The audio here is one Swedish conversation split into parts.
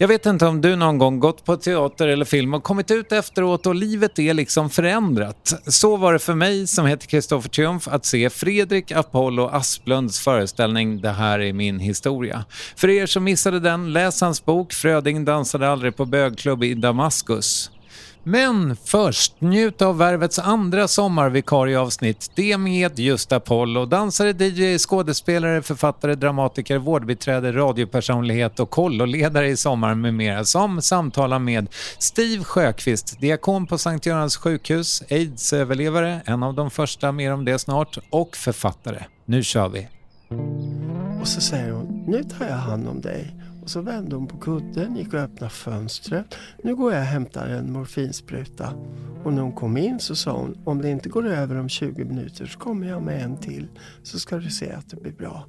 Jag vet inte om du någon gång gått på teater eller film och kommit ut efteråt och livet är liksom förändrat. Så var det för mig som heter Kristoffer Triumf att se Fredrik Apollo Asplunds föreställning Det här är min historia. För er som missade den, läs hans bok Fröding dansade aldrig på bögklubb i Damaskus. Men först, njut av Värvets andra sommarvikarieavsnitt. Det med just Apollo. Dansare, DJ, skådespelare, författare, dramatiker, vårdbiträde, radiopersonlighet och kolloledare i sommar med mera. Som samtalar med Steve Sjöqvist, diakon på Sankt Görans sjukhus, aids-överlevare, en av de första, mer om det snart, och författare. Nu kör vi! Och så säger hon, nu tar jag hand om dig. Och så vände hon på kudden, gick och öppnade fönstret. Nu går jag och hämtar en morfinspruta. Och när hon kom in så sa hon, om det inte går över om 20 minuter så kommer jag med en till. Så ska du se att det blir bra.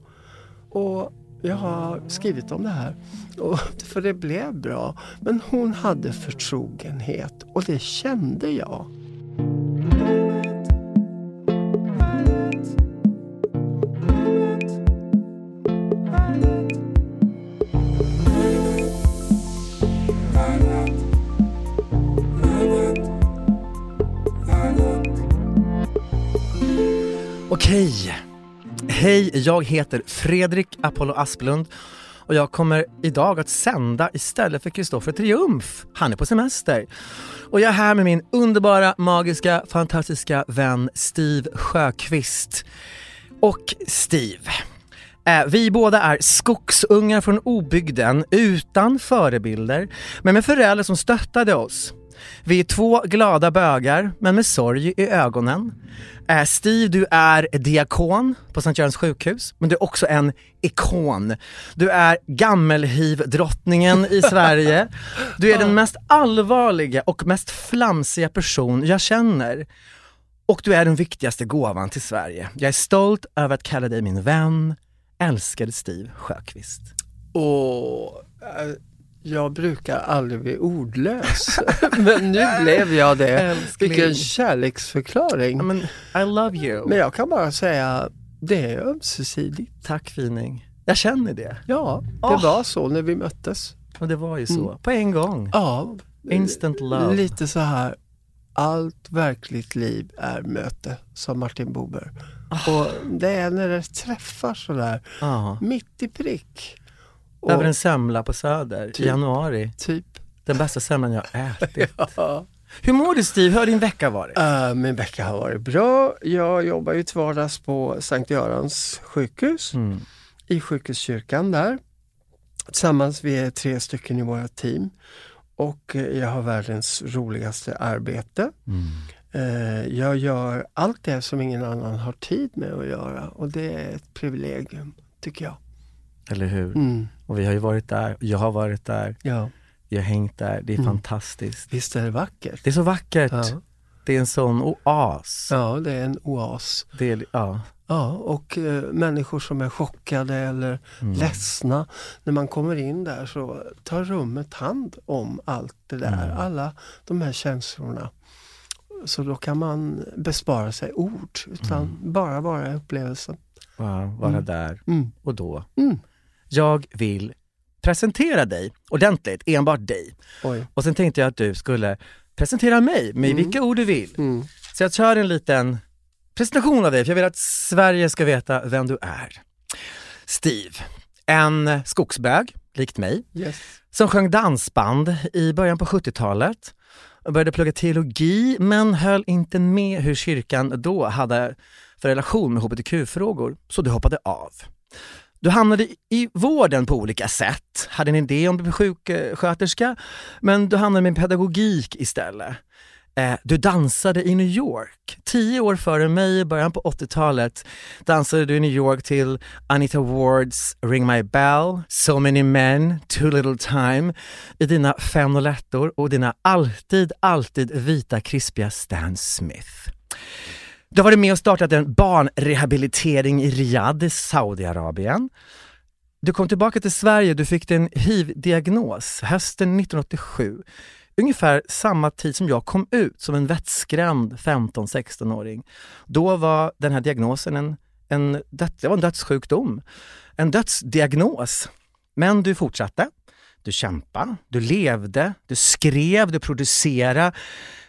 Och jag har skrivit om det här. Och, för det blev bra. Men hon hade förtrogenhet och det kände jag. Hej, jag heter Fredrik Apollo Asplund och jag kommer idag att sända istället för Kristoffer Triumf. Han är på semester. Och jag är här med min underbara, magiska, fantastiska vän Steve Sjöqvist. Och Steve, eh, vi båda är skogsungar från obygden utan förebilder, men med föräldrar som stöttade oss. Vi är två glada bögar, men med sorg i ögonen. Eh, Steve, du är diakon på Sankt Görans sjukhus, men du är också en ikon. Du är gammelhivdrottningen i Sverige. Du är den mest allvarliga och mest flamsiga person jag känner. Och du är den viktigaste gåvan till Sverige. Jag är stolt över att kalla dig min vän, älskade Steve Sjöqvist. Och, jag brukar aldrig bli ordlös, men nu blev jag det. Älskling. Vilken kärleksförklaring. Ja, men I love you. Men jag kan bara säga, det är ömsesidigt. Tack fining. Jag känner det. Ja, det Åh. var så när vi möttes. Och det var ju så. Mm. På en gång. Ja, Instant love. lite så här, allt verkligt liv är möte, sa Martin Bober. Ah. Och det är när det träffar sådär, Ja. mitt i prick. Och Över en semla på Söder Typ. i januari. typ, Den bästa semlan jag ätit. ja. Hur mår du Steve? Hur har din vecka varit? Uh, min vecka har varit bra. Jag jobbar ju till vardags på Sankt Görans sjukhus, Mm. i sjukhuskyrkan där. Tillsammans, vi är tre stycken i våra team. Och eh, jag har världens roligaste arbete. Mm. Eh, jag gör allt det som ingen annan har tid med att göra och det är ett privilegium, tycker jag. Eller hur? Mm. Och vi har ju varit där, jag har varit där, Ja, vi har hängt där. Det är Mm. fantastiskt. visst är det vackert? Det är så vackert. Ja. Det är en sån oas. ja, det är en oas. Det är, ja. Ja, och eh, människor som är chockade eller Mm. ledsna. När man kommer in där så tar rummet hand om allt det där, Mm. alla de här känslorna. Så då kan man bespara sig ord, utan Mm. bara vara i upplevelsen. Wow, vara Mm. där Mm. och då. Jag vill presentera dig ordentligt, enbart dig. Oj. Och sen tänkte jag att du skulle presentera mig med Mm. vilka ord du vill. Mm. Så jag kör en liten presentation av dig, för jag vill att Sverige ska veta vem du är. Steve, en skogsbög, likt mig, Yes. som sjöng dansband i början på 70-talet. och Började plugga teologi men höll inte med hur kyrkan då hade för relation med hbtq-frågor, så du hoppade av. Du hamnade i vården på olika sätt, hade en idé om att bli sjuksköterska, men du hamnade med pedagogik istället. Eh, du dansade i New York. Tio år före mig, i början på 80-talet, dansade du i New York till Anita Wards Ring My Bell, So Many Men, Too Little Time i dina fem och dina alltid, alltid vita krispiga Stan Smith. Du har varit med och startat en barnrehabilitering i Riyadh i Saudiarabien. Du kom tillbaka till Sverige, du fick din hiv-diagnos hösten 1987. Ungefär samma tid som jag kom ut som en vettskrämd 15-16-åring. Då var den här diagnosen en, en, det var en dödssjukdom, en dödsdiagnos. Men du fortsatte, du kämpade, du levde, du skrev, du producerade.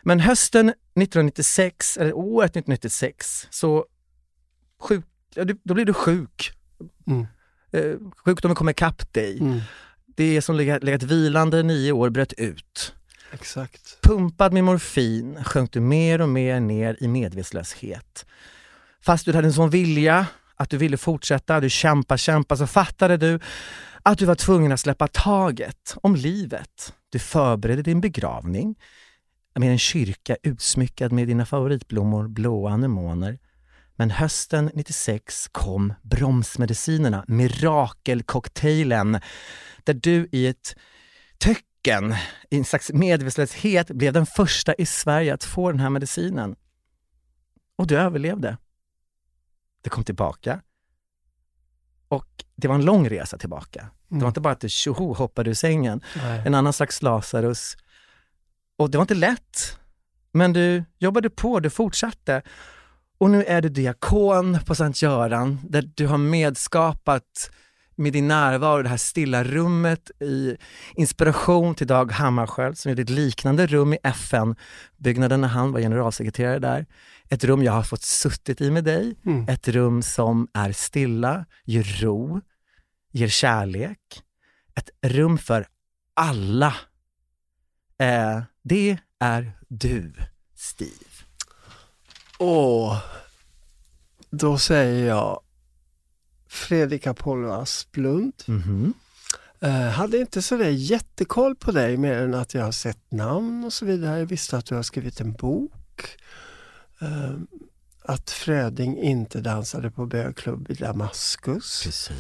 Men hösten 1996, eller året 1996, så sjuk, då blev du sjuk. Mm. Eh, sjukdomen kom ikapp dig. Mm. Det som legat, legat vilande nio år bröt ut. Exakt. Pumpad med morfin sjönk du mer och mer ner i medvetslöshet. Fast du hade en sån vilja att du ville fortsätta, du kämpa, kämpa, så fattade du att du var tvungen att släppa taget om livet. Du förberedde din begravning med en kyrka utsmyckad med dina favoritblommor, blåa anemoner. Men hösten 96 kom bromsmedicinerna, mirakelcocktailen, där du i ett töcken, i en slags medvetslöshet, blev den första i Sverige att få den här medicinen. Och du överlevde. Det kom tillbaka. Och det var en lång resa tillbaka. Det var inte bara att du tjoho hoppade ur sängen. Nej. En annan slags Lazarus. Och det var inte lätt. Men du jobbade på, du fortsatte. Och nu är du diakon på Sankt Göran där du har medskapat med din närvaro det här stilla rummet i inspiration till Dag Hammarskjöld som gjorde ett liknande rum i FN-byggnaden när han var generalsekreterare där. Ett rum jag har fått suttit i med dig. Mm. Ett rum som är stilla, ger ro, ger kärlek. Ett rum för alla. Eh, det är du, Steve. Åh, då säger jag Fredrik Apollo Asplund. Mhm. Eh, hade inte sådär jättekoll på dig mer än att jag har sett namn och så vidare. Jag visste att du har skrivit en bok. Eh, att Fröding inte dansade på bögklubb i Damaskus. Precis.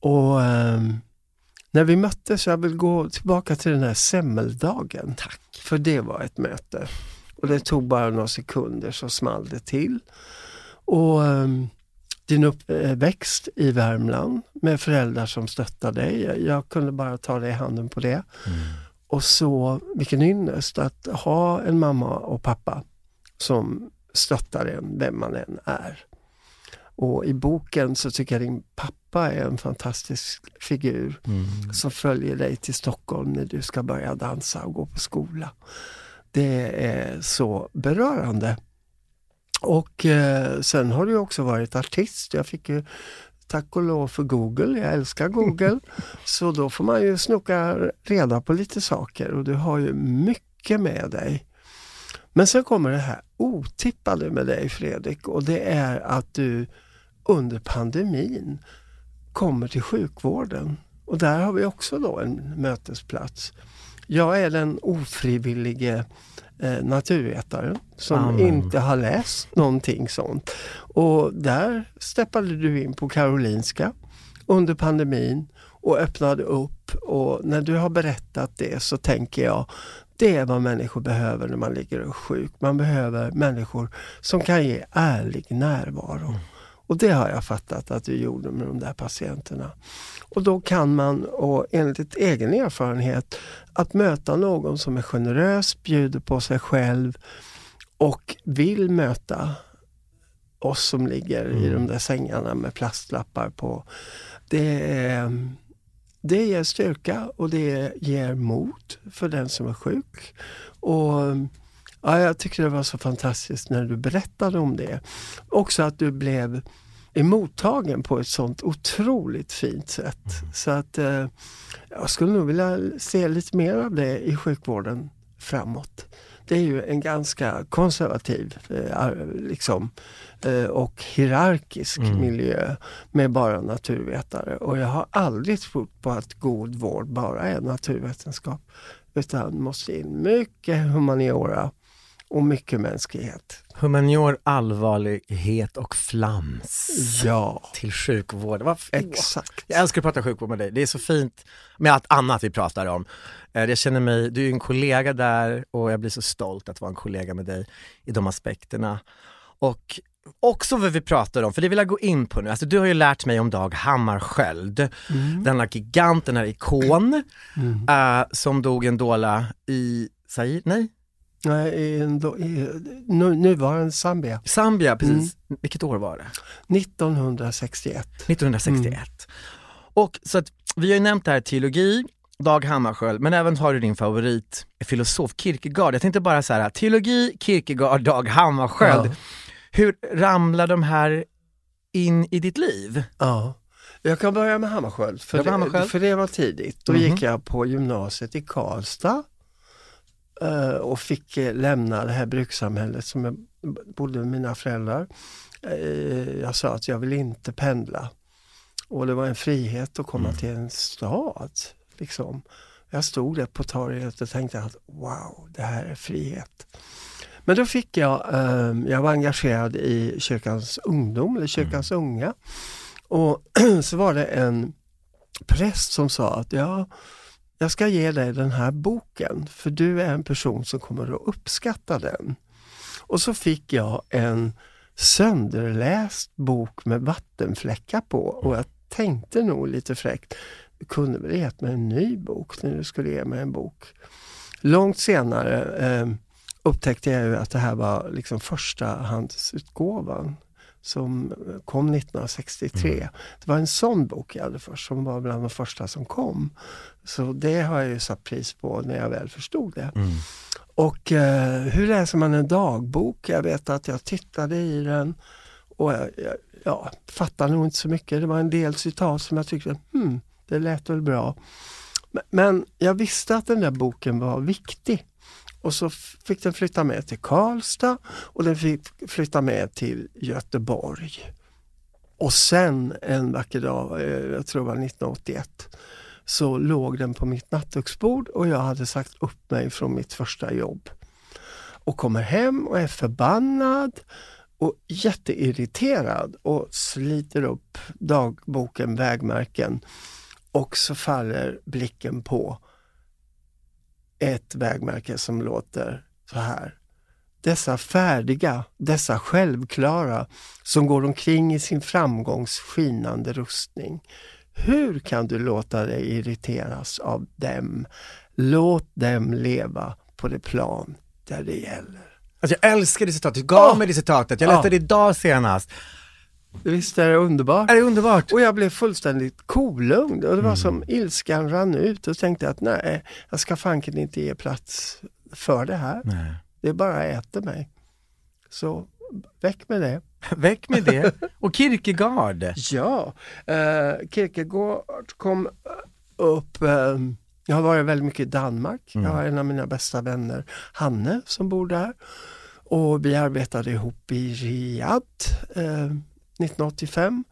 Och ehm, när vi möttes, jag vill gå tillbaka till den här semmeldagen. Tack. För det var ett möte. Och det tog bara några sekunder så small det till. Och ehm, din uppväxt i Värmland med föräldrar som stöttar dig. Jag, jag kunde bara ta dig i handen på det. Mm. Och så vilken ynnest att ha en mamma och pappa som stöttar en, vem man än är. Och i boken så tycker jag din pappa är en fantastisk figur Mm. som följer dig till Stockholm när du ska börja dansa och gå på skola. Det är så berörande. Och eh, sen har du också varit artist. Jag fick ju tack och lov för Google, jag älskar Google. så då får man ju snoka reda på lite saker och du har ju mycket med dig. Men sen kommer det här otippade med dig Fredrik och det är att du under pandemin kommer till sjukvården. Och där har vi också då en mötesplats. Jag är den ofrivillige eh, naturvetaren som Amen. inte har läst någonting sånt. Och där steppade du in på Karolinska under pandemin och öppnade upp och när du har berättat det så tänker jag det är vad människor behöver när man ligger sjuk. Man behöver människor som kan ge ärlig närvaro. Och det har jag fattat att du gjorde med de där patienterna. Och då kan man, och enligt egen erfarenhet, att möta någon som är generös, bjuder på sig själv och vill möta oss som ligger i de där sängarna med plastlappar på. Det, är, det ger styrka och det ger mod för den som är sjuk. Och ja, Jag tycker det var så fantastiskt när du berättade om det. Också att du blev emottagen på ett sånt otroligt fint sätt. Så att eh, jag skulle nog vilja se lite mer av det i sjukvården framåt. Det är ju en ganska konservativ eh, liksom, eh, och hierarkisk miljö med bara naturvetare. Och jag har aldrig trott på att god vård bara är naturvetenskap. Utan måste in mycket humaniora och mycket mänsklighet. Humanior, allvarlighet och flams Ja, till sjukvård. Vad f- exakt. Jag älskar att prata sjukvård med dig. Det är så fint med allt annat vi pratar om. Eh, Jag känner mig, du är en kollega där och jag blir så stolt att vara en kollega med dig i de aspekterna. Och också vad vi pratar om, för det vill jag gå in på nu. Alltså du har ju lärt mig om Dag Hammarskjöld, denna gigant, den här ikon eh, som dog en dåla i Zaire, nej? Nej, nu, nuvarande Zambia. Zambia, precis. Vilket år var det? 1961. 1961. Och så att vi har ju nämnt det här teologi, Dag Hammarskjöld, men även har du din favorit filosof Kierkegaard. Jag tänkte bara så här, teologi, Kierkegaard, Dag Hammarskjöld. Ja. Hur ramlar de här in i ditt liv? Ja. Jag kan börja med Hammarskjöld, för, med Hammarskjöld. Det, för det var tidigt. Då Mhm. gick jag på gymnasiet i Karlstad och fick eh, lämna det här brukssamhället som jag bodde med mina föräldrar. Eh, jag sa att jag vill inte pendla. Och det var en frihet att komma till en stad. Liksom. Jag stod där på torget och tänkte att wow, det här är frihet. Men då fick jag, eh, jag var engagerad i kyrkans ungdom, eller kyrkans unga. Och så var det en präst som sa att ja, jag ska ge dig den här boken för du är en person som kommer att uppskatta den. Och så fick jag en sönderläst bok med vattenfläckar på och jag tänkte nog lite fräckt, du kunde väl gett mig en ny bok när du skulle ge mig en bok. Långt senare eh, upptäckte jag ju att det här var liksom förstahandsutgåvan som kom 1963. Det var en sån bok jag hade först som var bland de första som kom. Så det har jag ju satt pris på när jag väl förstod det. Och eh, hur läser man en dagbok? Jag vet att jag tittade i den och jag, jag ja, fattade nog inte så mycket. Det var en del citat som jag tyckte, hmm, det lät väl bra. Men jag visste att den där boken var viktig. Och så fick den flytta med till Karlstad och den fick flytta med till Göteborg. Och sen en vacker dag, eh, jag tror det var 1981, så låg den på mitt nattduksbord och jag hade sagt upp mig från mitt första jobb. Och kommer hem och är förbannad och jätteirriterad och sliter upp dagboken, vägmärken och så faller blicken på ett vägmärke som låter så här. dessa färdiga, dessa självklara som går omkring i sin framgångs skinande rustning. Hur kan du låta dig irriteras av dem? Låt dem leva på det plan där det gäller. Alltså jag älskar det citatet, du gav Oh! mig det citatet, jag läste Ja. det idag senast. Visst är det underbart? Är det underbart? Och jag blev fullständigt kolugn och det Mm. var som ilskan rann ut och tänkte att nej, jag ska fanken inte ge plats för det här. Nej. Det bara äter mig. Så väck med det. Väck med det. Och Kierkegaard. Ja, eh, Kierkegaard kom upp, eh, jag har varit väldigt mycket i Danmark. Mm. Jag har en av mina bästa vänner, Hanne, som bor där. Och vi arbetade ihop i Riyadh eh, 1985.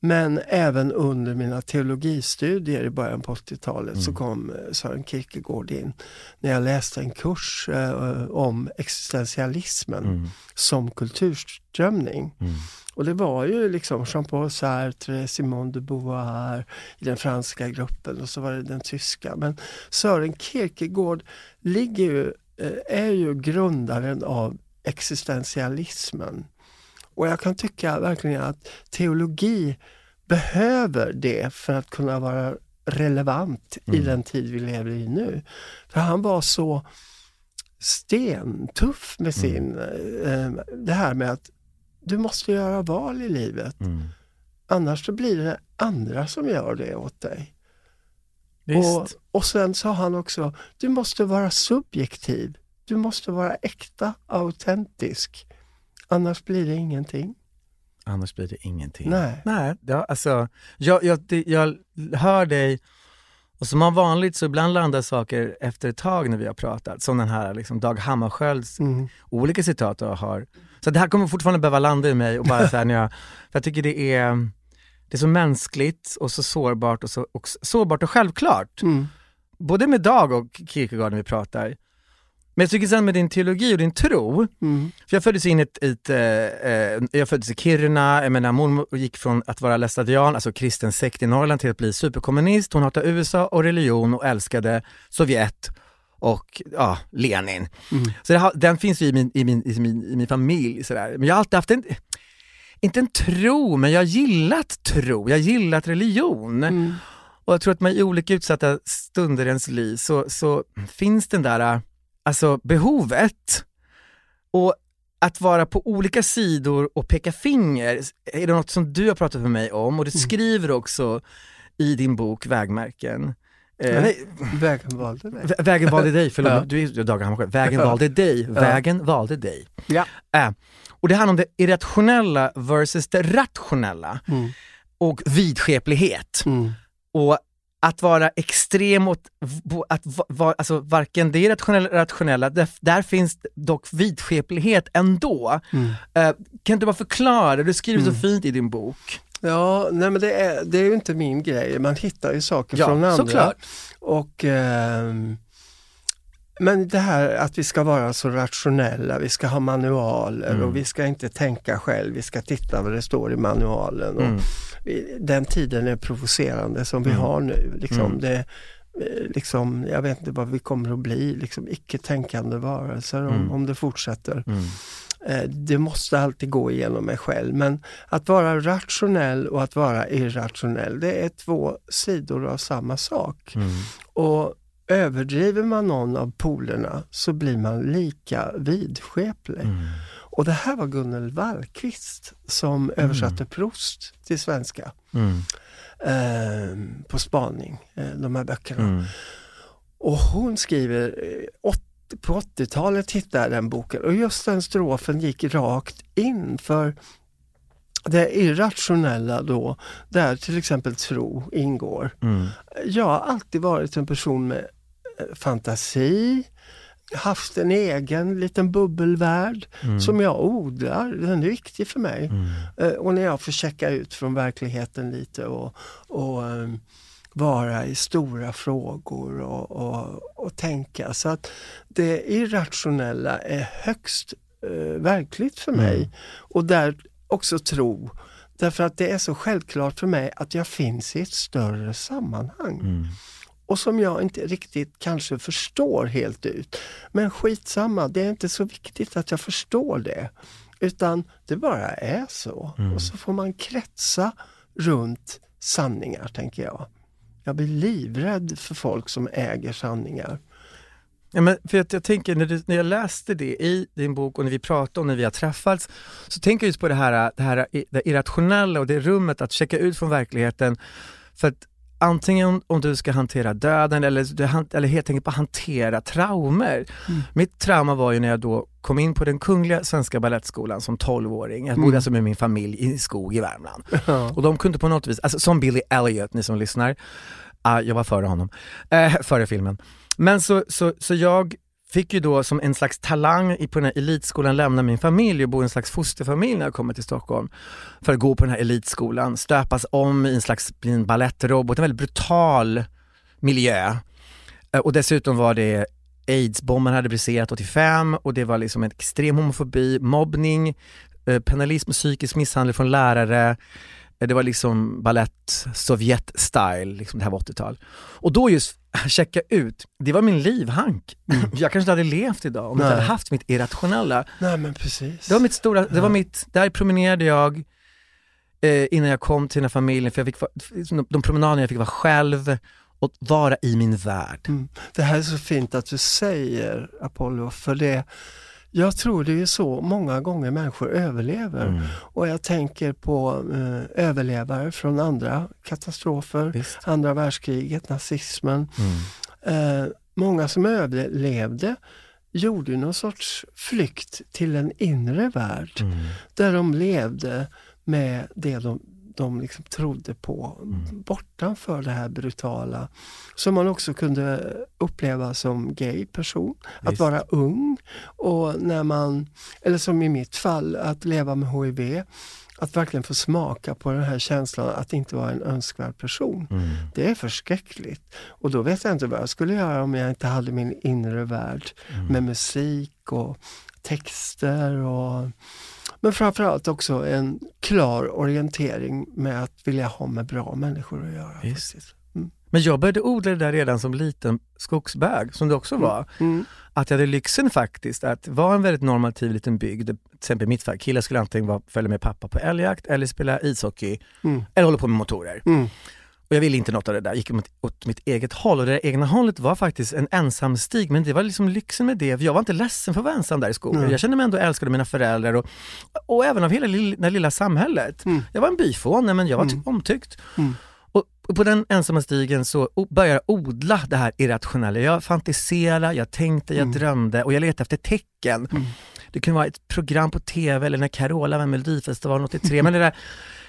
Men även under mina teologistudier i början på 80-talet så kom eh, Sören Kierkegaard in. När jag läste en kurs eh, om existentialismen Mm. som kulturströmning. Och det var ju liksom Jean-Paul Sartre, Simone de Beauvoir i den franska gruppen och så var det den tyska. Men Sören Kierkegaard ligger ju, eh, är ju grundaren av existentialismen. Och jag kan tycka verkligen att teologi behöver det för att kunna vara relevant i den tid vi lever i nu. För han var så stentuff med sin, eh, det här med att du måste göra val i livet. Mm. Annars så blir det andra som gör det åt dig. Visst. Och, och sen sa han också, du måste vara subjektiv. Du måste vara äkta, autentisk. Annars blir det ingenting. Annars blir det ingenting. Nej. Nej, ja, alltså, jag, jag, jag hör dig och som vanligt så ibland landar saker efter ett tag när vi har pratat, som den här liksom Dag Hammarskjölds Mm. olika citat jag har. Så det här kommer fortfarande behöva landa i mig och bara så här när jag, för jag tycker det är, det är så mänskligt och så sårbart och så och sårbart och självklart. Mm. Både med Dag och Kierkegaard när vi pratar. Men jag tycker sen med din teologi och din tro, Mm. för jag föddes in i ett, ett eh, eh, jag föddes i Kiruna, jag menar mormor gick från att vara lestadian, alltså kristen sekt i Norrland till att bli superkommunist. Hon hatade USA och religion och älskade Sovjet och ja, Lenin. Så det, den finns ju i min, i min, i min, i min familj sådär. Men jag har alltid haft en, inte en tro, men jag har gillat tro, jag har gillat religion. Mm. Och jag tror att man i olika utsatta stunder i ens liv så, så finns den där alltså behovet. Och att vara på olika sidor och peka finger är det något som du har pratat med mig om och du skriver också i din bok Vägmärken. Eh, nej, Vägen valde dig. Vä- Vägen valde dig, förlåt, Ja. du är Dag Hammarskjöld. Vägen valde dig, vägen valde dig. Ja. Äh, och det handlar om det irrationella versus det rationella Mm. och vidskeplighet. Mm. Och att vara extrem åt, v- att va, alltså varken det irrationella eller rationella, där, där finns dock vidskeplighet ändå. Mm. Eh, kan du bara förklara, du skriver så fint i din bok. Ja, nej men det är, det är ju inte min grej. Man hittar ju saker Ja, från andra. såklart. Och, ehm, men det här att vi ska vara så rationella, vi ska ha manualer Mm. och vi ska inte tänka själv, vi ska titta vad det står i manualen. Mm. Vi, den tiden är provocerande som vi har nu. Liksom, Mm. det, eh, liksom, jag vet inte vad vi kommer att bli, liksom, icke-tänkande varelser om, Mm. om det fortsätter. Mm. Eh, Det måste alltid gå igenom mig själv men att vara rationell och att vara irrationell det är två sidor av samma sak. Mm. Och överdriver man någon av polerna så blir man lika vidskeplig. Mm. Och det här var Gunnel Wallqvist som översatte Proust till svenska Mm. eh, på spaning, eh, de här böckerna. Mm. Och hon skriver, eh, åt- på 80-talet hittade jag den boken och just den strofen gick rakt in för det irrationella då, där till exempel tro ingår. Mm. Jag har alltid varit en person med fantasi, haft en egen liten bubbelvärld Mm. som jag odlar. Den är viktig för mig. Eh, Och när jag får checka ut från verkligheten lite och, och ehm, vara i stora frågor och, och, och tänka. Så att det irrationella är högst eh, verkligt för mig. Och där också tro. Därför att det är så självklart för mig att jag finns i ett större sammanhang. Och som jag inte riktigt kanske förstår helt ut. Men skitsamma, det är inte så viktigt att jag förstår det. Utan det bara är så. Mm. Och så får man kretsa runt sanningar, tänker jag. Jag blir livrädd för folk som äger sanningar. Ja, men för att jag tänker, när, du, när jag läste det i din bok och när vi pratade om när vi har träffats, så tänker jag just på det här, det här det irrationella och det rummet att checka ut från verkligheten. För att antingen om du ska hantera döden eller, eller helt enkelt bara hantera traumer. Mm. Mitt trauma var ju när jag då kom in på den Kungliga Svenska Balettskolan som 12-åring. Jag bodde Mm. alltså med min familj i skog i Värmland. Ja. Och de kunde på något vis, alltså som Billy Elliot, ni som lyssnar, Ah, jag var före honom, eh, före filmen. Men så, så, så jag fick ju då som en slags talang på den här elitskolan lämna min familj och bo i en slags fosterfamilj när jag kommer till Stockholm. För att gå på den här elitskolan, stöpas om i en slags en balettrobot, en väldigt brutal miljö. Eh, och dessutom var det aidsbomben hade briserat 85 och det var liksom en extrem homofobi, mobbning, eh, penalism psykisk misshandel från lärare. Eh, Det var liksom ballett, Sovjet-style, liksom det här var 80-tal. Och då just checka ut, det var min livhank. Jag kanske inte hade levt idag om jag inte Nej. hade haft mitt irrationella. Nej men precis. Det var mitt stora, det var Ja. mitt, där promenerade jag eh, innan jag kom till den här familjen, för jag fick, de, de promenaderna jag fick vara själv och vara i min värld. Mm. Det här är så fint att du säger Apollo, för det jag tror det är så många gånger människor överlever. Mm. Och jag tänker på eh, överlevare från andra katastrofer, Visst. andra världskriget, nazismen. Mm. Eh, många som överlevde gjorde någon sorts flykt till en inre värld Mm. där de levde med det de, de liksom trodde på Mm. bortanför det här brutala. Som man också kunde uppleva som gay person, att Visst. vara ung och när man, eller som i mitt fall, att leva med HIV. Att verkligen få smaka på den här känslan att inte vara en önskvärd person. Mm. Det är förskräckligt. Och då vet jag inte vad jag skulle göra om jag inte hade min inre värld Mm. med musik och texter och men framförallt också en klar orientering med att vilja ha med bra människor att göra. Visst. faktiskt. Mm. Men jag började odla det där redan som liten skogsbög, som det också var. Mm. Att jag hade lyxen faktiskt att vara en väldigt normativ liten bygd. Till exempel i mitt fall, killar skulle antingen vara, följa med pappa på älgjakt eller spela ishockey Mm. eller hålla på med motorer. Mm. Och jag ville inte något av det där, gick åt, åt mitt eget håll och det där egna hållet var faktiskt en ensam stig men det var liksom lyxen med det, för jag var inte ledsen för att vara ensam där i skogen. Nej. Jag kände mig ändå älskad av mina föräldrar och, och även av hela lill- det lilla samhället. Mm. Jag var en byfåne men jag var Mm. omtyckt. Mm. Och och på den ensamma stigen så började jag odla det här irrationella. Jag fantiserade, jag tänkte, jag Mm. drömde och jag letade efter tecken. Mm. Det kunde vara ett program på TV eller när Carola var med i Melodifestivalen 83. Men det där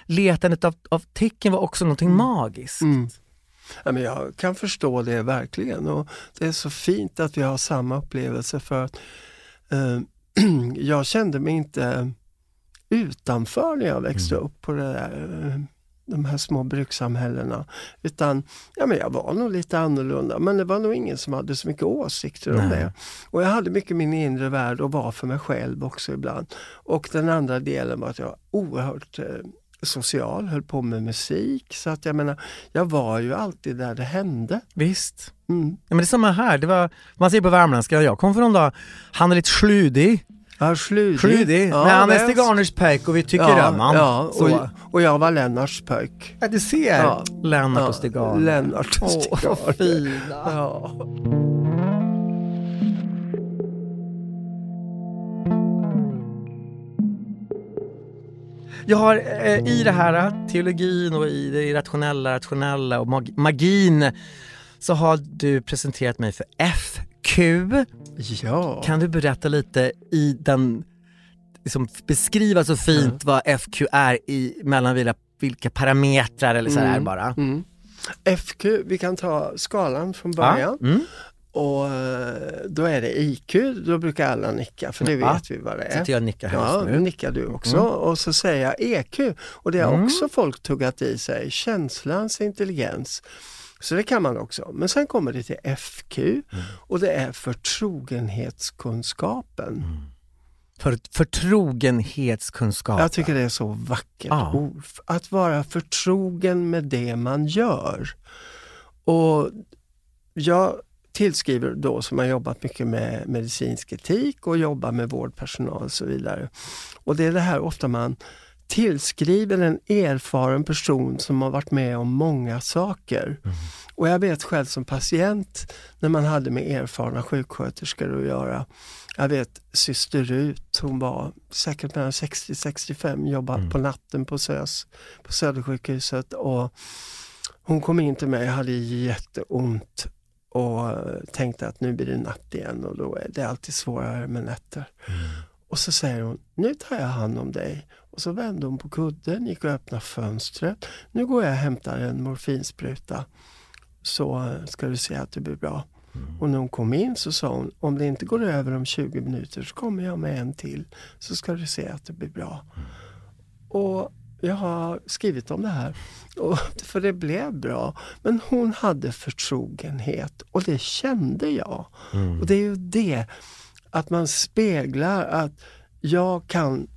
letandet av, av tecken var också någonting magiskt. Mm. Ja, men jag kan förstå det verkligen och det är så fint att vi har samma upplevelse för att eh, jag kände mig inte utanför när jag växte Mm. upp på det där, eh, de här små brukssamhällena. Utan ja, men jag var nog lite annorlunda men det var nog ingen som hade så mycket åsikter om Nej. det. Och jag hade mycket min inre värld och var för mig själv också ibland. Och den andra delen var att jag var oerhört eh, social, höll på med musik. Så att jag menar, jag var ju alltid där det hände. Visst. Mm. Ja, men det är samma här. Det var, man säger på värmländska, jag kom från dag, han är lite sludig. Ja, sludig. Sludig. Ja, men han är Stig Arners pojk och vi tycker ja, om han. Ja, Så. och, och jag var Lennarts pojk. Ja, du ser. Ja. Lennart och Stig Arner. Lennart och Åh, Stig vad Arner. fina. Ja. Jag har eh, i det här eh, teologin och i det irrationella, rationella och mag- magin så har du presenterat mig för FQ. ja. Kan du berätta lite i den, liksom beskriva så fint vad FQ är i mellan vilka, parametrar eller så här Mm. bara. Mm. FQ, vi kan ta skalan från Ja. början. Mm. Och eh, då är det IQ, då brukar alla nicka för det Ja. vet vi vad det är. Sitter jag nickar Ja, nu nickar du också. Mm. Och så säger jag EQ och det har Mm. också folk tuggat i sig, känslans intelligens. Så det kan man också. Men sen kommer det till FQ Mm. och det är förtrogenhetskunskapen. För, förtrogenhetskunskap. Jag tycker det är så vackert Ja. ord. Att vara förtrogen med det man gör. Och jag tillskriver då som har jobbat mycket med medicinsk etik och jobbar med vårdpersonal och så vidare. Och det är det här ofta man tillskriver en erfaren person som har varit med om många saker. Mm. Och jag vet själv som patient när man hade med erfarna sjuksköterskor att göra. Jag vet syster Rut, hon var säkert mellan 60-65, jobbat mm. på natten på SÖS, på Södersjukhuset och hon kom in till mig och hade jätteont och tänkte att nu blir det natt igen och då är det alltid svårare med nätter. Mm. Och så säger hon, nu tar jag hand om dig. Och så vände hon på kudden, gick och öppnade fönstret. Nu går jag och hämtar en morfinspruta så ska du se att det blir bra. Mm. Och när hon kom in så sa hon, om det inte går över om 20 minuter så kommer jag med en till. Så ska du se att det blir bra. Mm. Och jag har skrivit om det här. Och, för det blev bra. Men hon hade förtrogenhet och det kände jag. Mm. Och det är ju det, att man speglar att jag kan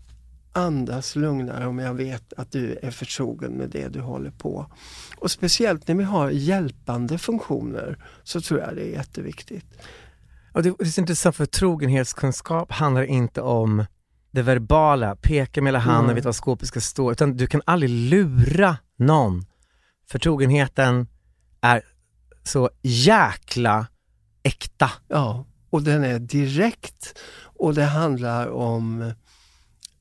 andas lugnare om jag vet att du är förtrogen med det du håller på. Och speciellt när vi har hjälpande funktioner så tror jag det är jätteviktigt. Och det, det är intressant för trogenhetskunskap handlar inte om det verbala, peka med hela handen, mm. vet var skåpet ska stå, utan du kan aldrig lura någon. Förtrogenheten är så jäkla äkta. Ja, och den är direkt och det handlar om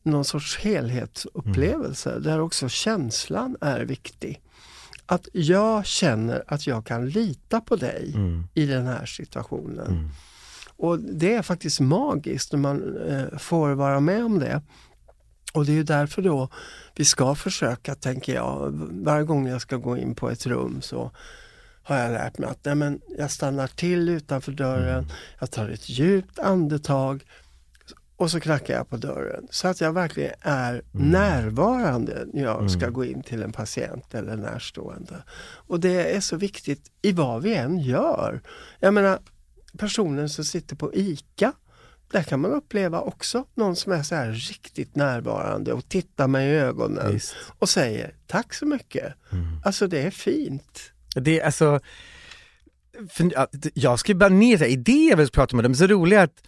någon sorts helhetsupplevelse mm. där också känslan är viktig. Att jag känner att jag kan lita på dig mm. i den här situationen. Mm. Och Det är faktiskt magiskt när man eh, får vara med om det. Och det är därför då vi ska försöka, tänker jag, varje gång jag ska gå in på ett rum så har jag lärt mig att nej men, jag stannar till utanför dörren, mm. jag tar ett djupt andetag och så knackar jag på dörren. Så att jag verkligen är mm. närvarande när jag mm. ska gå in till en patient eller närstående. Och det är så viktigt i vad vi än gör. Jag menar, personen som sitter på ICA, där kan man uppleva också någon som är så här riktigt närvarande och tittar mig i ögonen Visst. och säger tack så mycket. Mm. Alltså det är fint. Det är alltså, för, jag ska bara ner idéer vi pratar om, det är så roliga att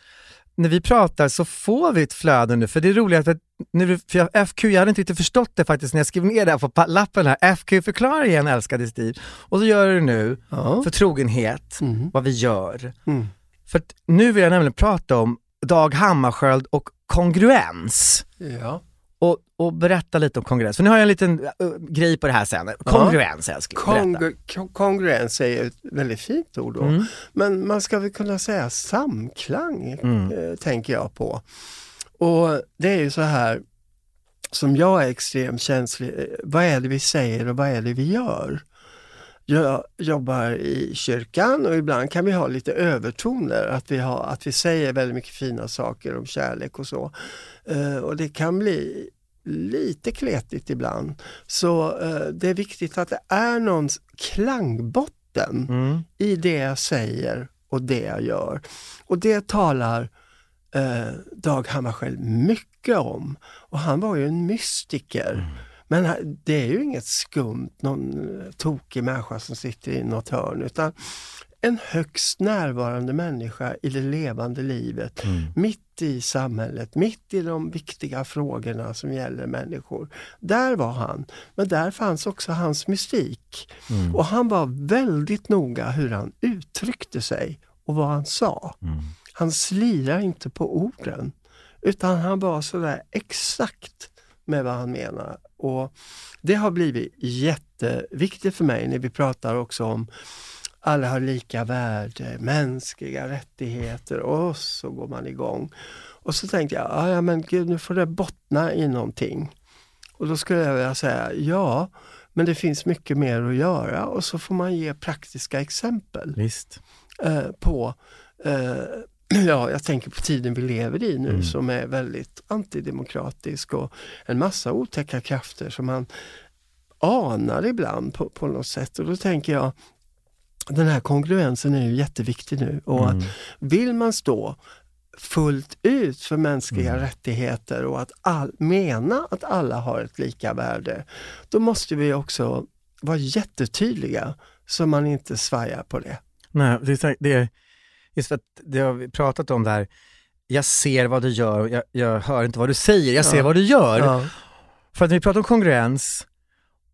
när vi pratar så får vi ett flöde nu, för det är roligt att nu, för jag, FQ, jag hade inte riktigt förstått det faktiskt när jag skrev ner det här på lappen här, FQ förklarar igen älskade Steve. Och så gör du nu, ja. förtrogenhet, mm. vad vi gör. Mm. För nu vill jag nämligen prata om Dag Hammarskjöld och kongruens. Ja och, och berätta lite om kongruens. För nu har jag en liten uh, grej på det här sen. Kongruens ja. älskling, Kongru Kongruens är ett väldigt fint ord då. Mm. Men man ska väl kunna säga samklang, mm. eh, tänker jag på. Och det är ju så här, som jag är extremt känslig, eh, vad är det vi säger och vad är det vi gör? Jag jobbar i kyrkan och ibland kan vi ha lite övertoner, att vi, har, att vi säger väldigt mycket fina saker om kärlek och så. Uh, och det kan bli lite kletigt ibland. Så uh, det är viktigt att det är någon klangbotten mm. i det jag säger och det jag gör. Och det talar uh, Dag Hammarskjöld mycket om. Och han var ju en mystiker. Mm men det är ju inget skumt, någon tokig människa som sitter i något hörn, utan en högst närvarande människa i det levande livet, mm. mitt i samhället, mitt i de viktiga frågorna som gäller människor. Där var han, men där fanns också hans mystik. Mm. Och han var väldigt noga hur han uttryckte sig och vad han sa. Mm. Han slirade inte på orden, utan han var sådär exakt med vad han menar. Och Det har blivit jätteviktigt för mig när vi pratar också om alla har lika värde, mänskliga rättigheter och så går man igång. Och så tänkte jag, ah, ja men gud nu får det bottna i någonting. Och då skulle jag vilja säga, ja men det finns mycket mer att göra och så får man ge praktiska exempel Visst. Eh, på eh, ja, jag tänker på tiden vi lever i nu mm. som är väldigt antidemokratisk och en massa otäcka krafter som man anar ibland på, på något sätt. Och då tänker jag, den här kongruensen är ju jätteviktig nu och mm. att vill man stå fullt ut för mänskliga mm. rättigheter och att all, mena att alla har ett lika värde, då måste vi också vara jättetydliga så man inte svajar på det. Nej, det är, det är just för att det har vi pratat om där. Jag ser vad du gör, jag, jag hör inte vad du säger, jag ser Ja. vad du gör. Ja. För att när vi pratar om kongruens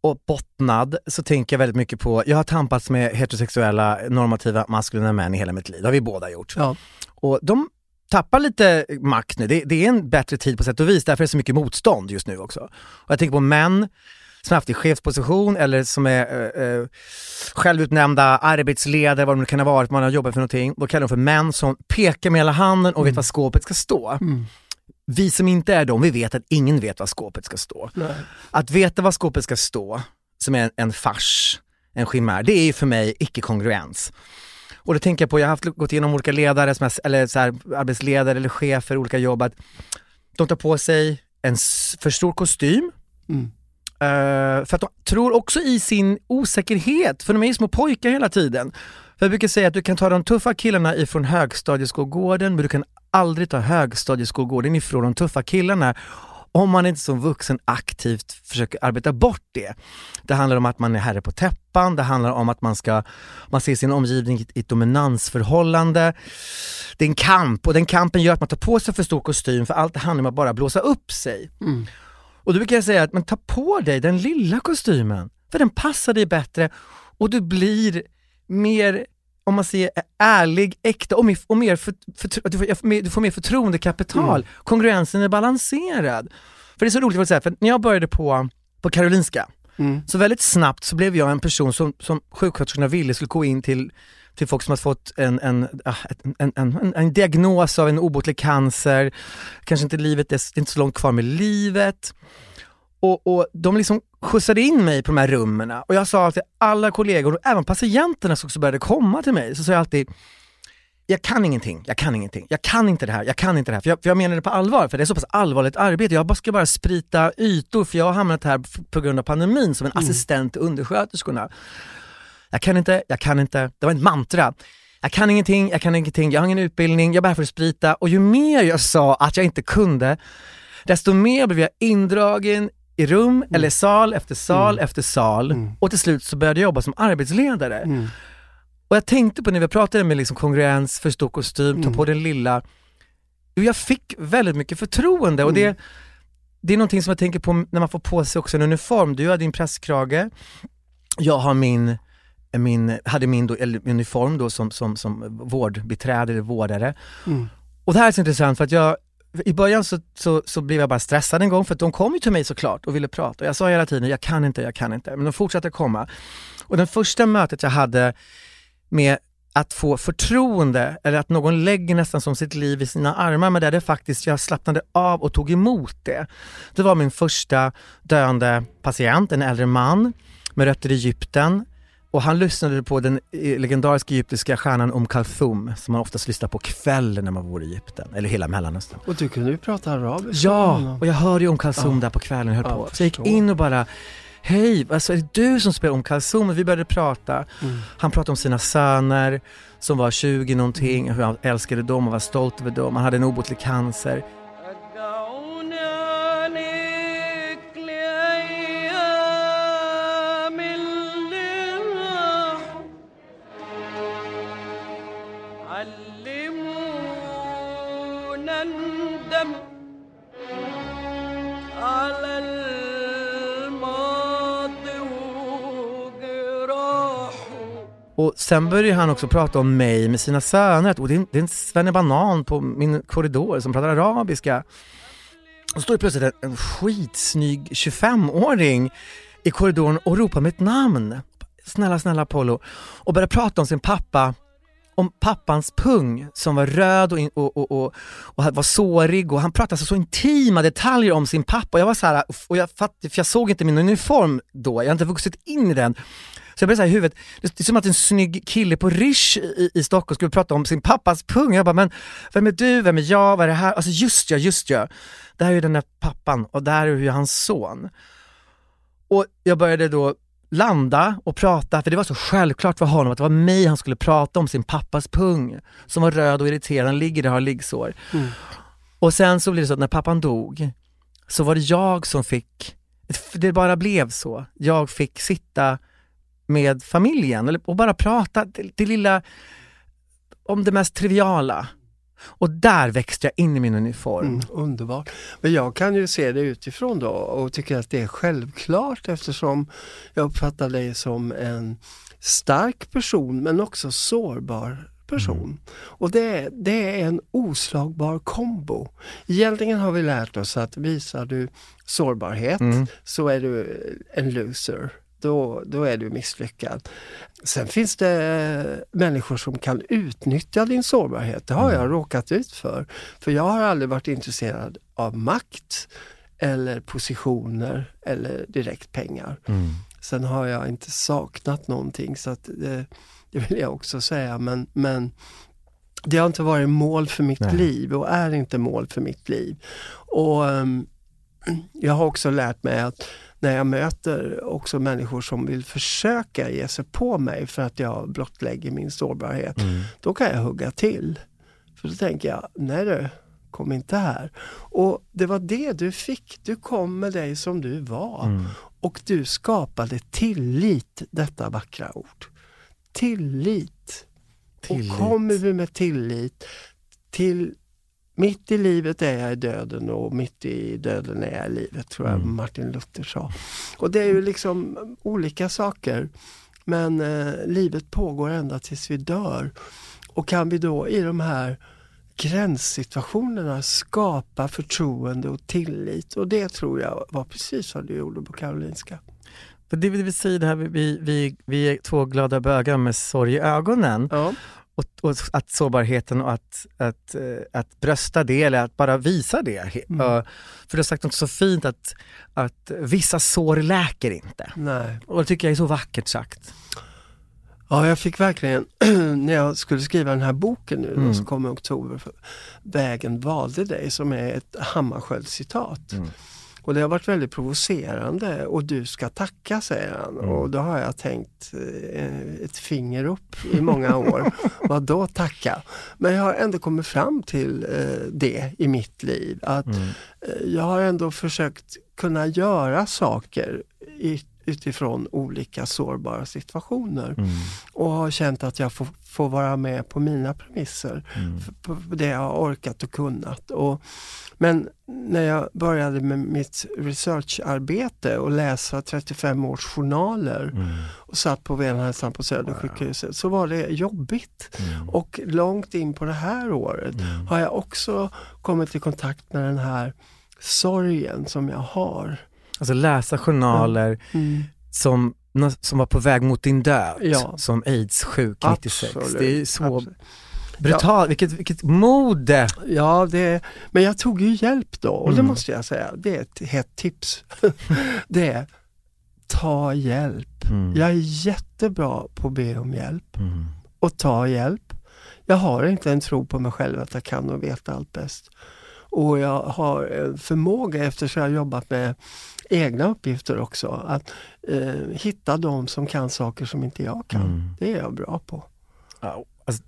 och bottnad så tänker jag väldigt mycket på, jag har tampats med heterosexuella normativa maskulina män i hela mitt liv, det har vi båda gjort. Ja. Och de tappar lite makt nu, det, det är en bättre tid på sätt och vis, därför är det så mycket motstånd just nu också. Och jag tänker på män som haft i chefsposition eller som är eh, eh, självutnämnda arbetsledare, vad det nu kan ha varit, man har jobbat för någonting. Då kallar de för män som pekar med hela handen och vet var skåpet ska stå. Mm. Vi som inte är de, vi vet att ingen vet var skåpet ska stå. Nej. Att veta var skåpet ska stå, som är en, en fars, en chimär, det är ju för mig icke-kongruens. Och då tänker jag på, jag har haft, gått igenom olika ledare, som är, eller så här, arbetsledare eller chefer, olika jobb, att de tar på sig en för stor kostym, Mm. Uh, för att de tror också i sin osäkerhet, för de är ju små pojkar hela tiden. För jag brukar säga att du kan ta de tuffa killarna ifrån högstadieskolgården, men du kan aldrig ta högstadieskolgården ifrån de tuffa killarna om man inte som vuxen aktivt försöker arbeta bort det. Det handlar om att man är herre på täppan, det handlar om att man ska, man ser sin omgivning i ett dominansförhållande. Det är en kamp och den kampen gör att man tar på sig för stor kostym för allt det handlar om att bara blåsa upp sig. Mm. Och då brukar jag säga att men ta på dig den lilla kostymen, för den passar dig bättre och du blir mer, om man säger ärlig, äkta och mer, och mer för, för, du, får, mer- du får mer förtroendekapital. Kongruensen är balanserad. För det är så roligt att säga, för när jag började på, på Karolinska, Mm. så väldigt snabbt så blev jag en person som, som sjuksköterskorna ville skulle gå in till, till folk som har fått en, en, ah, en, en, en, en diagnos av en obotlig cancer, kanske inte livet, det är inte så långt kvar med livet. Och, och de liksom skjutsade in mig på de här rummen och jag sa till alla kollegor, och även patienterna som också började komma till mig, så sa jag alltid jag kan ingenting, jag kan ingenting, jag kan inte det här, jag kan inte det här. För jag, för jag menar det på allvar, för det är så pass allvarligt arbete. Jag bara ska bara sprita ytor, för jag har hamnat här på grund av pandemin som en assistent till undersköterskorna. Jag kan inte, jag kan inte. Det var ett mantra. Jag kan ingenting, jag kan ingenting, jag har ingen utbildning, jag är bara här för att sprita. Och ju mer jag sa att jag inte kunde, desto mer blev jag indragen i rum eller sal efter sal efter sal. Och till slut så började jag jobba som arbetsledare. Mm. Och jag tänkte på när vi pratade med liksom kongruens, för stor kostym, ta på den lilla. Jag fick väldigt mycket förtroende och det, det är någonting som jag tänker på när man får på sig också en uniform. Du har din presskrage, jag har min, min, hade min, min uniform då som, som, som vårdbiträde eller vårdare. Mm. Och det här är så intressant för att jag, i början så, så, så blev jag bara stressad en gång för att de kom ju till mig såklart och ville prata. Och jag sa hela tiden, jag kan inte, jag kan inte. Men de fortsatte komma. Och det första mötet jag hade med att få förtroende eller att någon lägger nästan som sitt liv i sina armar men där det faktiskt jag slappnade av och tog emot det. Det var min första döende patient, en äldre man med rötter i Egypten och han lyssnade på den eh, legendariska egyptiska stjärnan Om Kalthum som man oftast lyssnar på kvällen när man bor i Egypten, eller hela Mellanöstern. Och du kunde ju prata arabiska Ja, och jag hörde ju Om Kalthum Ja. där på kvällen och höll Ja, på. jag Så jag gick in och bara Hej, alltså är det du som spelar Om Kalthum? Och vi började prata. Mm. Han pratade om sina söner som var 20 någonting, hur han älskade dem och var stolt över dem. Han hade en obotlig cancer. Sen började han också prata om mig med sina söner. Och det är, en- det är en svennebanan på min korridor som pratar arabiska. Och så står det plötsligt en, en skitsnygg 25-åring i korridoren och ropar mitt namn. Snälla, snälla Apollo. Och börjar prata om sin pappa, om pappans pung som var röd och, in, och, och, och, och var sårig och han pratade så, så intima detaljer om sin pappa. Och jag var så här, och jag, fatt, för jag såg inte min uniform då, jag har inte vuxit in i den. Så jag blev såhär i huvudet, det är som att en snygg kille på Rish i, i Stockholm skulle prata om sin pappas pung. Jag bara, men vem är du, vem är jag, vad är det här? Alltså just ja, just ja. Det här är ju den där pappan och det här är ju hans son. Och jag började då landa och prata, för det var så självklart för honom att det var mig han skulle prata om sin pappas pung som var röd och irriterad, han ligger där och har liggsår. Och sen så blev det så att när pappan dog så var det jag som fick, det bara blev så. Jag fick sitta med familjen och bara prata det, det lilla om det mest triviala. Och där växte jag in i min uniform. Mm, underbart. Men jag kan ju se det utifrån då och tycker att det är självklart eftersom jag uppfattar dig som en stark person men också sårbar person. Och det, det är en oslagbar kombo. Egentligen har vi lärt oss att visar du sårbarhet Mm. så är du en loser. Då, då är du misslyckad. Sen finns det människor som kan utnyttja din sårbarhet. Det har jag råkat ut för. För jag har aldrig varit intresserad av makt eller positioner eller direkt pengar. Mm. Sen har jag inte saknat någonting så att det, det vill jag också säga men, men det har inte varit mål för mitt Nej. liv och är inte mål för mitt liv. Och ehm, Jag har också lärt mig att när jag möter också människor som vill försöka ge sig på mig för att jag blottlägger min sårbarhet, Mm. då kan jag hugga till. För då tänker jag, nej du, kom inte här. Och det var det du fick, du kom med dig som du var. Mm. Och du skapade tillit, detta vackra ord. Tillit. Tillit. Och kommer vi med tillit till mitt i livet är jag i döden och mitt i döden är jag i livet, tror jag Mm. Martin Luther sa. Och det är ju liksom olika saker. Men eh, livet pågår ända tills vi dör. Och kan vi då i de här gränssituationerna skapa förtroende och tillit. Och det tror jag var precis vad du gjorde på Karolinska. För det vill säga det här, vi, vi, vi är två glada bögar med sorg i ögonen. Ja. Och, och att sårbarheten och att, att, eh, att brösta det eller att bara visa det. Mm. För du har sagt något så fint att, att vissa sår läker inte. Nej. Och det tycker jag är så vackert sagt. Ja, jag fick verkligen, när jag skulle skriva den här boken nu Mm. som kom i oktober, Vägen valde dig, som är ett Hammarskjöld-citat. Mm. Och det har varit väldigt provocerande och du ska tacka säger han. Mm. Och då har jag tänkt eh, ett finger upp i många år. Vad då tacka? Men jag har ändå kommit fram till eh, det i mitt liv. Att Mm. eh, jag har ändå försökt kunna göra saker utifrån olika sårbara situationer. Mm. Och har känt att jag får, får vara med på mina premisser. Mm. På det jag har orkat och kunnat. Och, men när jag började med mitt researcharbete och läsa 35 års journaler Mm. och satt på Venhälsan på Södersjukhuset så var det jobbigt. Mm. Och långt in på det här året Mm. har jag också kommit i kontakt med den här sorgen som jag har. Alltså läsa journaler som, som var på väg mot din död, Ja. som aids-sjuk 96. Absolut, Det är så absolut. brutalt, vilket, vilket mode! Ja, det, men jag tog ju hjälp då och det Mm. måste jag säga, det är ett hett tips. det är ta hjälp. Mm. Jag är jättebra på att be om hjälp Mm. och ta hjälp. Jag har inte en tro på mig själv att jag kan och vet allt bäst. Och jag har en förmåga, eftersom jag har jobbat med egna uppgifter också, att eh, hitta de som kan saker som inte jag kan. Mm. Det är jag bra på. Alltså,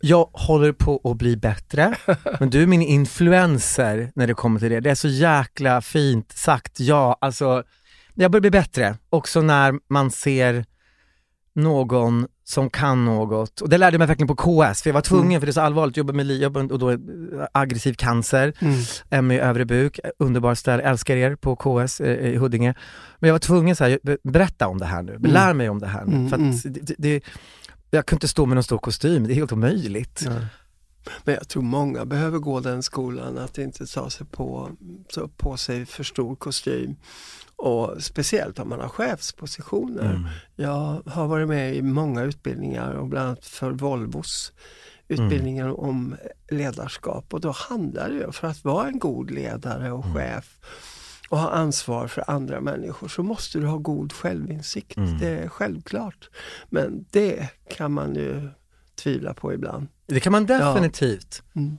jag håller på att bli bättre, men du är min influencer när det kommer till det. Det är så jäkla fint sagt, ja alltså jag börjar bli bättre också när man ser någon som kan något. Och det lärde jag mig verkligen på KS, för jag var tvungen, Mm. för det är så allvarligt, jobba med jobba, och då aggressiv cancer, Mm. ME övre buk, underbar ställe, älskar er på KS eh, i Huddinge. Men jag var tvungen så här, berätta om det här nu, lär mig om det här nu. Mm, För att det, det, det, jag kunde inte stå med någon stor kostym, det är helt omöjligt. Nej. Men jag tror många behöver gå den skolan att inte ta sig på, ta på sig för stor kostym. Och speciellt om man har chefspositioner. Mm. Jag har varit med i många utbildningar och bland annat för Volvos utbildningar om ledarskap och då handlar det ju för att vara en god ledare och Mm. chef och ha ansvar för andra människor så måste du ha god självinsikt. Mm. Det är självklart. Men det kan man ju tvivla på ibland. Det kan man definitivt. Mm.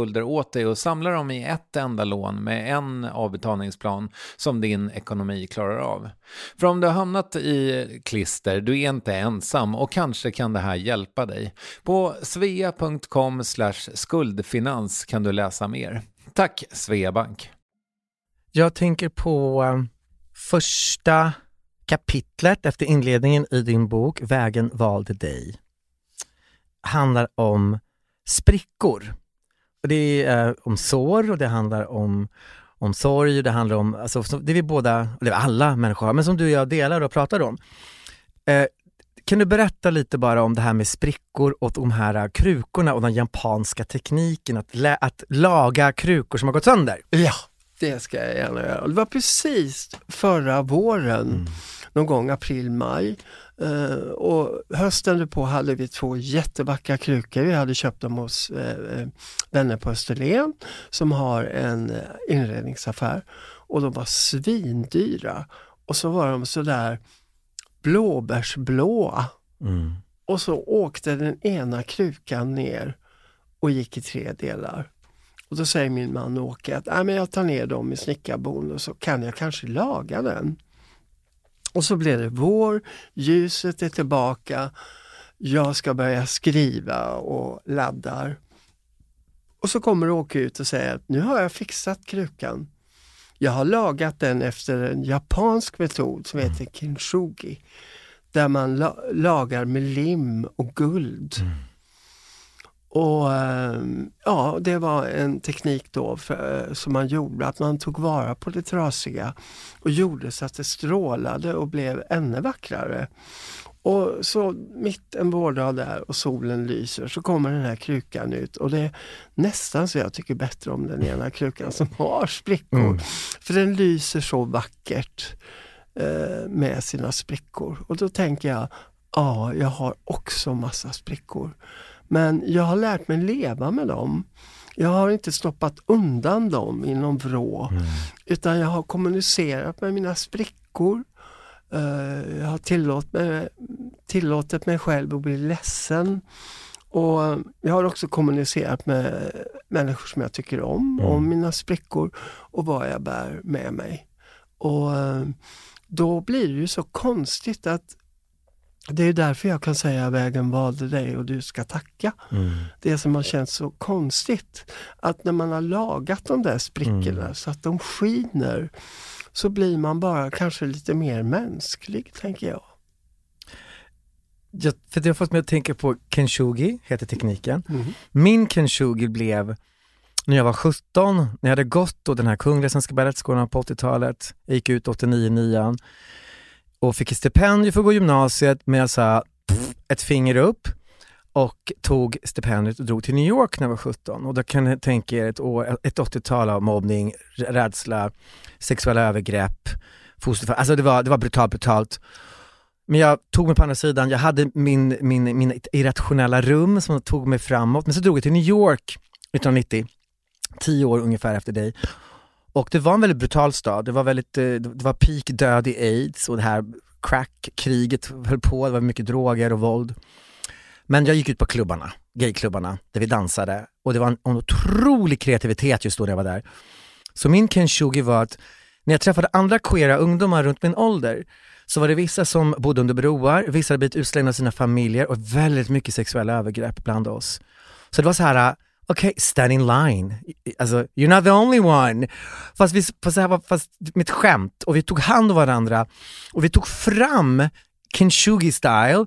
skulder åt dig och samla dem i ett enda lån med en avbetalningsplan som din ekonomi klarar av. För om du har hamnat i klister, du är inte ensam och kanske kan det här hjälpa dig. På svea.com skuldfinans kan du läsa mer. Tack Sveabank! Jag tänker på eh, första kapitlet efter inledningen i din bok Vägen valde dig. Handlar om sprickor. Det är om sår och det handlar om, om sorg, det handlar om, alltså, det är vi båda, eller alla människor har, men som du och jag delar och pratar om. Eh, kan du berätta lite bara om det här med sprickor och de här krukorna och den japanska tekniken att, att laga krukor som har gått sönder? Ja, det ska jag gärna göra. Det var precis förra våren, mm. någon gång april, maj. Uh, och hösten på hade vi två jättevackra krukor. Vi hade köpt dem hos uh, vänner på Österlen som har en inredningsaffär. Och de var svindyra. Och så var de sådär blåbärsblåa. Mm. Och så åkte den ena krukan ner och gick i tre delar. Och då säger min man Åke att men jag tar ner dem i snickarbon och så kan jag kanske laga den. Och så blev det vår, ljuset är tillbaka, jag ska börja skriva och laddar. Och så kommer Åke ut och säger att nu har jag fixat krukan. Jag har lagat den efter en japansk metod som heter kintsugi. Där man la lagar med lim och guld. Mm. Och ehm, ja, det var en teknik då för, som man gjorde, att man tog vara på det trasiga och gjorde så att det strålade och blev ännu vackrare. Och så mitt en vårdag där och solen lyser så kommer den här krukan ut och det är nästan så jag tycker bättre om den ena krukan som har sprickor. Mm. För den lyser så vackert eh, med sina sprickor. Och då tänker jag, ja, jag har också massa sprickor. Men jag har lärt mig leva med dem. Jag har inte stoppat undan dem i någon vrå. Mm. Utan jag har kommunicerat med mina sprickor. Uh, jag har tillåtit mig, tillåtit mig själv att bli ledsen. Och jag har också kommunicerat med människor som jag tycker om, mm. om mina sprickor och vad jag bär med mig. Och uh, då blir det ju så konstigt att Det är därför jag kan säga vägen valde dig och du ska tacka. Mm. Det som har känts så konstigt, att när man har lagat de där sprickorna Mm. så att de skiner, så blir man bara kanske lite mer mänsklig, tänker jag. Jag, för det har fått mig att tänka på Kenshugi, heter tekniken. Mm. Min Kenshugi blev när jag var 17, när jag hade gått då den här Kungliga Svenska Balettskolan på 80-talet. Jag gick ut 89 nian och fick ett stipendium för att gå gymnasiet men jag sa ett finger upp och tog stipendiet och drog till New York när jag var 17. Och då kan ni tänka er ett, år, ett 80-tal av mobbning, rädsla, sexuella övergrepp, fosterfall. Alltså det var, det var brutalt, brutalt. Men jag tog mig på andra sidan, jag hade min, min, min irrationella rum som tog mig framåt. Men så drog jag till New York 1990, tio år ungefär efter dig. Och det var en väldigt brutal stad, det var väldigt, eh, det var peak död i aids och det här crackkriget höll på, det var mycket droger och våld. Men jag gick ut på klubbarna, gayklubbarna, där vi dansade och det var en, en otrolig kreativitet just då när jag var där. Så min Kenshugi var att när jag träffade andra queera ungdomar runt min ålder så var det vissa som bodde under broar, vissa hade blivit utslängda av sina familjer och väldigt mycket sexuella övergrepp bland oss. Så det var så här, okej, stand in line. Alltså, you're not the only one. Fast, vi, fast det här var fast mitt skämt och vi tog hand om varandra och vi tog fram Kenshugi style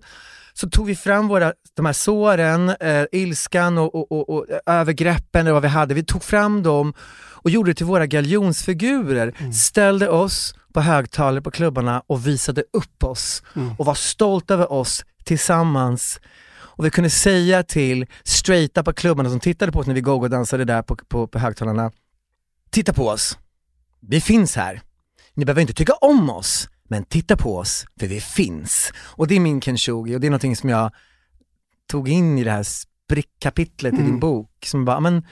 så tog vi fram våra, de här såren, eh, ilskan och, och, och, och övergreppen eller vad vi hade. Vi tog fram dem och gjorde det till våra galjonsfigurer. Ställde oss på högtalare på klubbarna och visade upp oss och var stolta över oss tillsammans. Och vi kunde säga till straighta på klubbarna som tittade på oss när vi go-go-dansade där på, på, på högtalarna. Titta på oss. Vi finns här. Ni behöver inte tycka om oss, men titta på oss, för vi finns. Och det är min Kenshugi och det är någonting som jag tog in i det här sprickkapitlet i din bok. Som bara, men,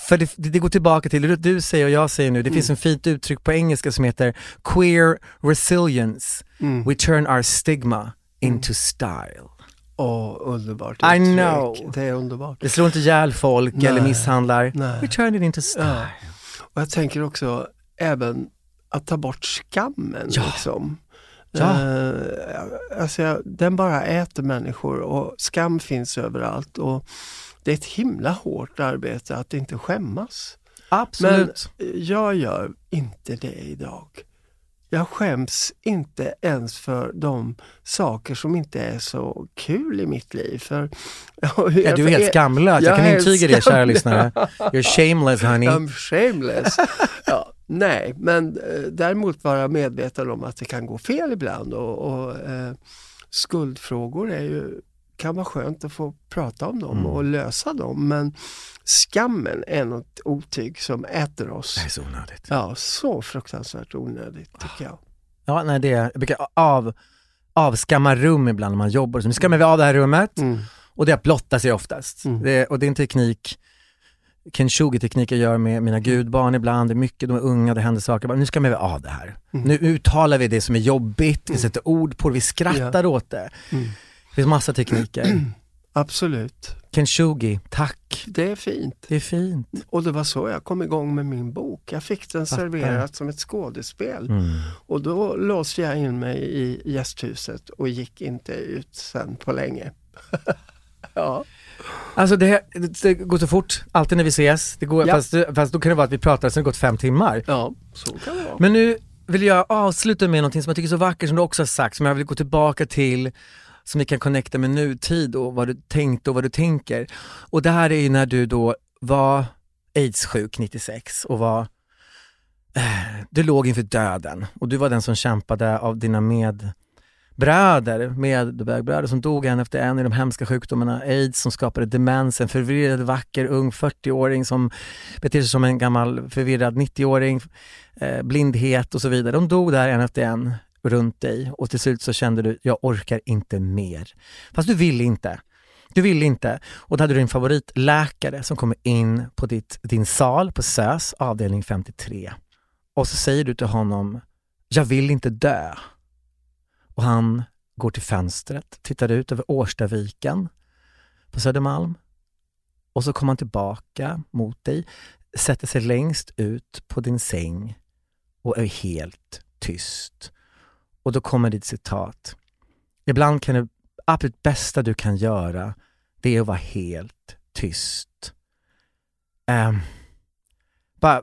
för det, det går tillbaka till det du säger och jag säger nu, det finns en fint uttryck på engelska som heter queer resilience. We turn our stigma into style. Åh, underbart I uttryck. know. Det är underbart. Vi slår inte ihjäl folk Nej. eller misshandlar. Nej. We turn it into style. Ja. Och jag tänker också även att ta bort skammen. Ja. Liksom. Ja. Eh, alltså, den bara äter människor och skam finns överallt. Och det är ett himla hårt arbete att inte skämmas. Absolut. Men jag gör inte det idag. Jag skäms inte ens för de saker som inte är så kul i mitt liv. För, Ja, du är helt skamlös, jag, Jag kan intyga det kära lyssnare. You're shameless honey. I'm shameless. ja, nej, men eh, däremot vara medveten om att det kan gå fel ibland och, och eh, skuldfrågor är ju, kan vara skönt att få prata om dem Mm. och lösa dem. Men skammen är något otyg som äter oss. Det är så onödigt. Ja, så fruktansvärt onödigt tycker jag. Ja, nej, det, jag brukar av, avskamma rum ibland när man jobbar. Så nu skammar vi av det här rummet Mm. och det är att blotta sig oftast. Mm. Det, och det är en teknik, Kenshugi-teknik jag gör med mina gudbarn ibland, det är mycket, de är unga, det händer saker. Bara, nu skammar vi av det här. Mm. Nu uttalar vi det som är jobbigt, vi sätter ord på det, vi skrattar åt det. Mm. Det finns massa tekniker. Absolut, Kenshugi, tack. det är fint. Det är fint. Och det var så jag kom igång med min bok. Jag fick den Fattar. serverat som ett skådespel. Mm. Och då låste jag in mig i gästhuset och gick inte ut sen på länge. ja. Alltså det, det går så fort, alltid när vi ses. Det går, Ja. fast, fast då kan det vara att vi pratar sen det gått fem timmar. ja, så kan det vara. Men nu vill jag avsluta med någonting som jag tycker är så vackert som du också har sagt, som jag vill gå tillbaka till, som vi kan connecta med nutid och vad du tänkte och vad du tänker. Och det här är ju när du då var aids-sjuk 96 och var, eh, du låg inför döden och du var den som kämpade av dina medbröder, medbögbröder som dog en efter en i de hemska sjukdomarna, aids som skapade demens, en förvirrad, vacker, ung 40-åring som beter sig som en gammal förvirrad 90-åring, eh, blindhet och så vidare. De dog där en efter en runt dig och till slut så kände du, jag orkar inte mer. Fast du ville inte. Du ville inte. Och då hade du din favoritläkare som kommer in på ditt, din sal på SÖS, avdelning 53. Och så säger du till honom, jag vill inte dö. Och han går till fönstret, tittar ut över Årstaviken på Södermalm. Och så kommer han tillbaka mot dig, sätter sig längst ut på din säng och är helt tyst. Och då kommer ditt citat. ibland kan det absolut bästa du kan göra, det är att vara helt tyst. Um, bara,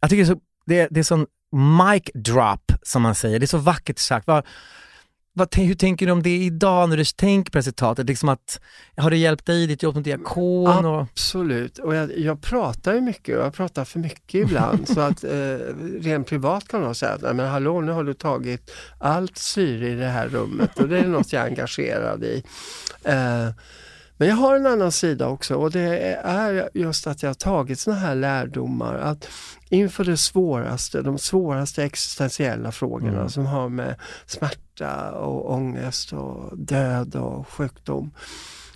jag tycker det är, så, det, det är sån mic drop som man säger, det är så vackert sagt. Bara, vad, hur tänker du om det idag när du tänker på resultatet? Liksom att, har det hjälpt dig i ditt jobb som diakon? Och... Absolut, och jag, jag pratar ju mycket och jag pratar för mycket ibland. så att eh, rent privat kan man säga att men hallå, nu har du tagit allt syre i det här rummet och det är något jag är engagerad i. Eh, men jag har en annan sida också och det är just att jag har tagit såna här lärdomar. Att inför det svåraste, de svåraste existentiella frågorna mm. som har med smärta och ångest och död och sjukdom.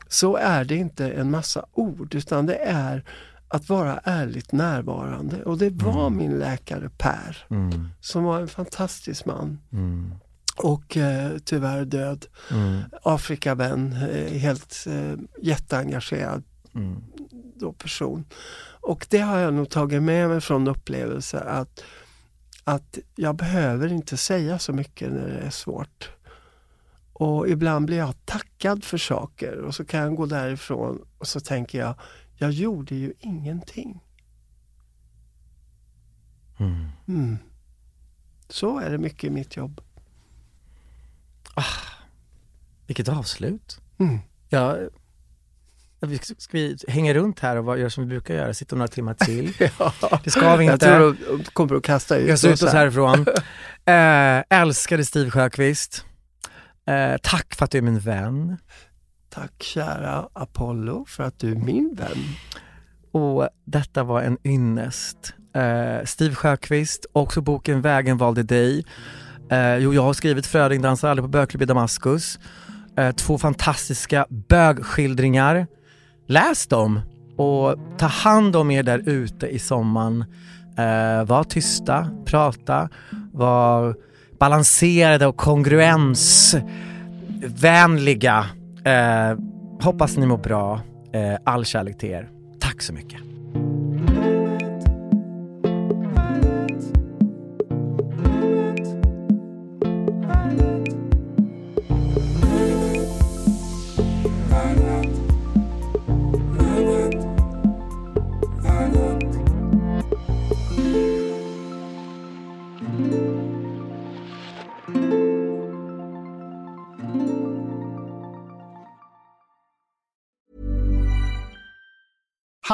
Så är det inte en massa ord utan det är att vara ärligt närvarande. Och det var mm. min läkare Per, mm. som var en fantastisk man. Mm och eh, tyvärr död. Mm. Afrikavän, eh, helt eh, jätteengagerad mm. då person. Och det har jag nog tagit med mig från upplevelser att, att jag behöver inte säga så mycket när det är svårt. Och ibland blir jag tackad för saker och så kan jag gå därifrån och så tänker jag, jag gjorde ju ingenting. Mm. mm. Så är det mycket i mitt jobb. Ah, vilket avslut. Mm. Ja, ska vi hänga runt här och göra som vi brukar göra, sitta några timmar till? ja, det ska vi inte. Jag tror de kommer att kasta ut oss. ut oss härifrån. äh, älskade Steve Sjöqvist. Äh, tack för att du är min vän. Tack kära Apollo för att du är min vän. Och detta var en ynnest. Äh, Steve Sjöqvist, också boken Vägen valde dig. Eh, jo, jag har skrivit Fröding dansar aldrig på bögklubb i Damaskus. Eh, två fantastiska bögskildringar. Läs dem och ta hand om er där ute i sommaren. Eh, var tysta, prata, var balanserade och kongruensvänliga. Eh, hoppas ni mår bra. Eh, all kärlek till er. Tack så mycket.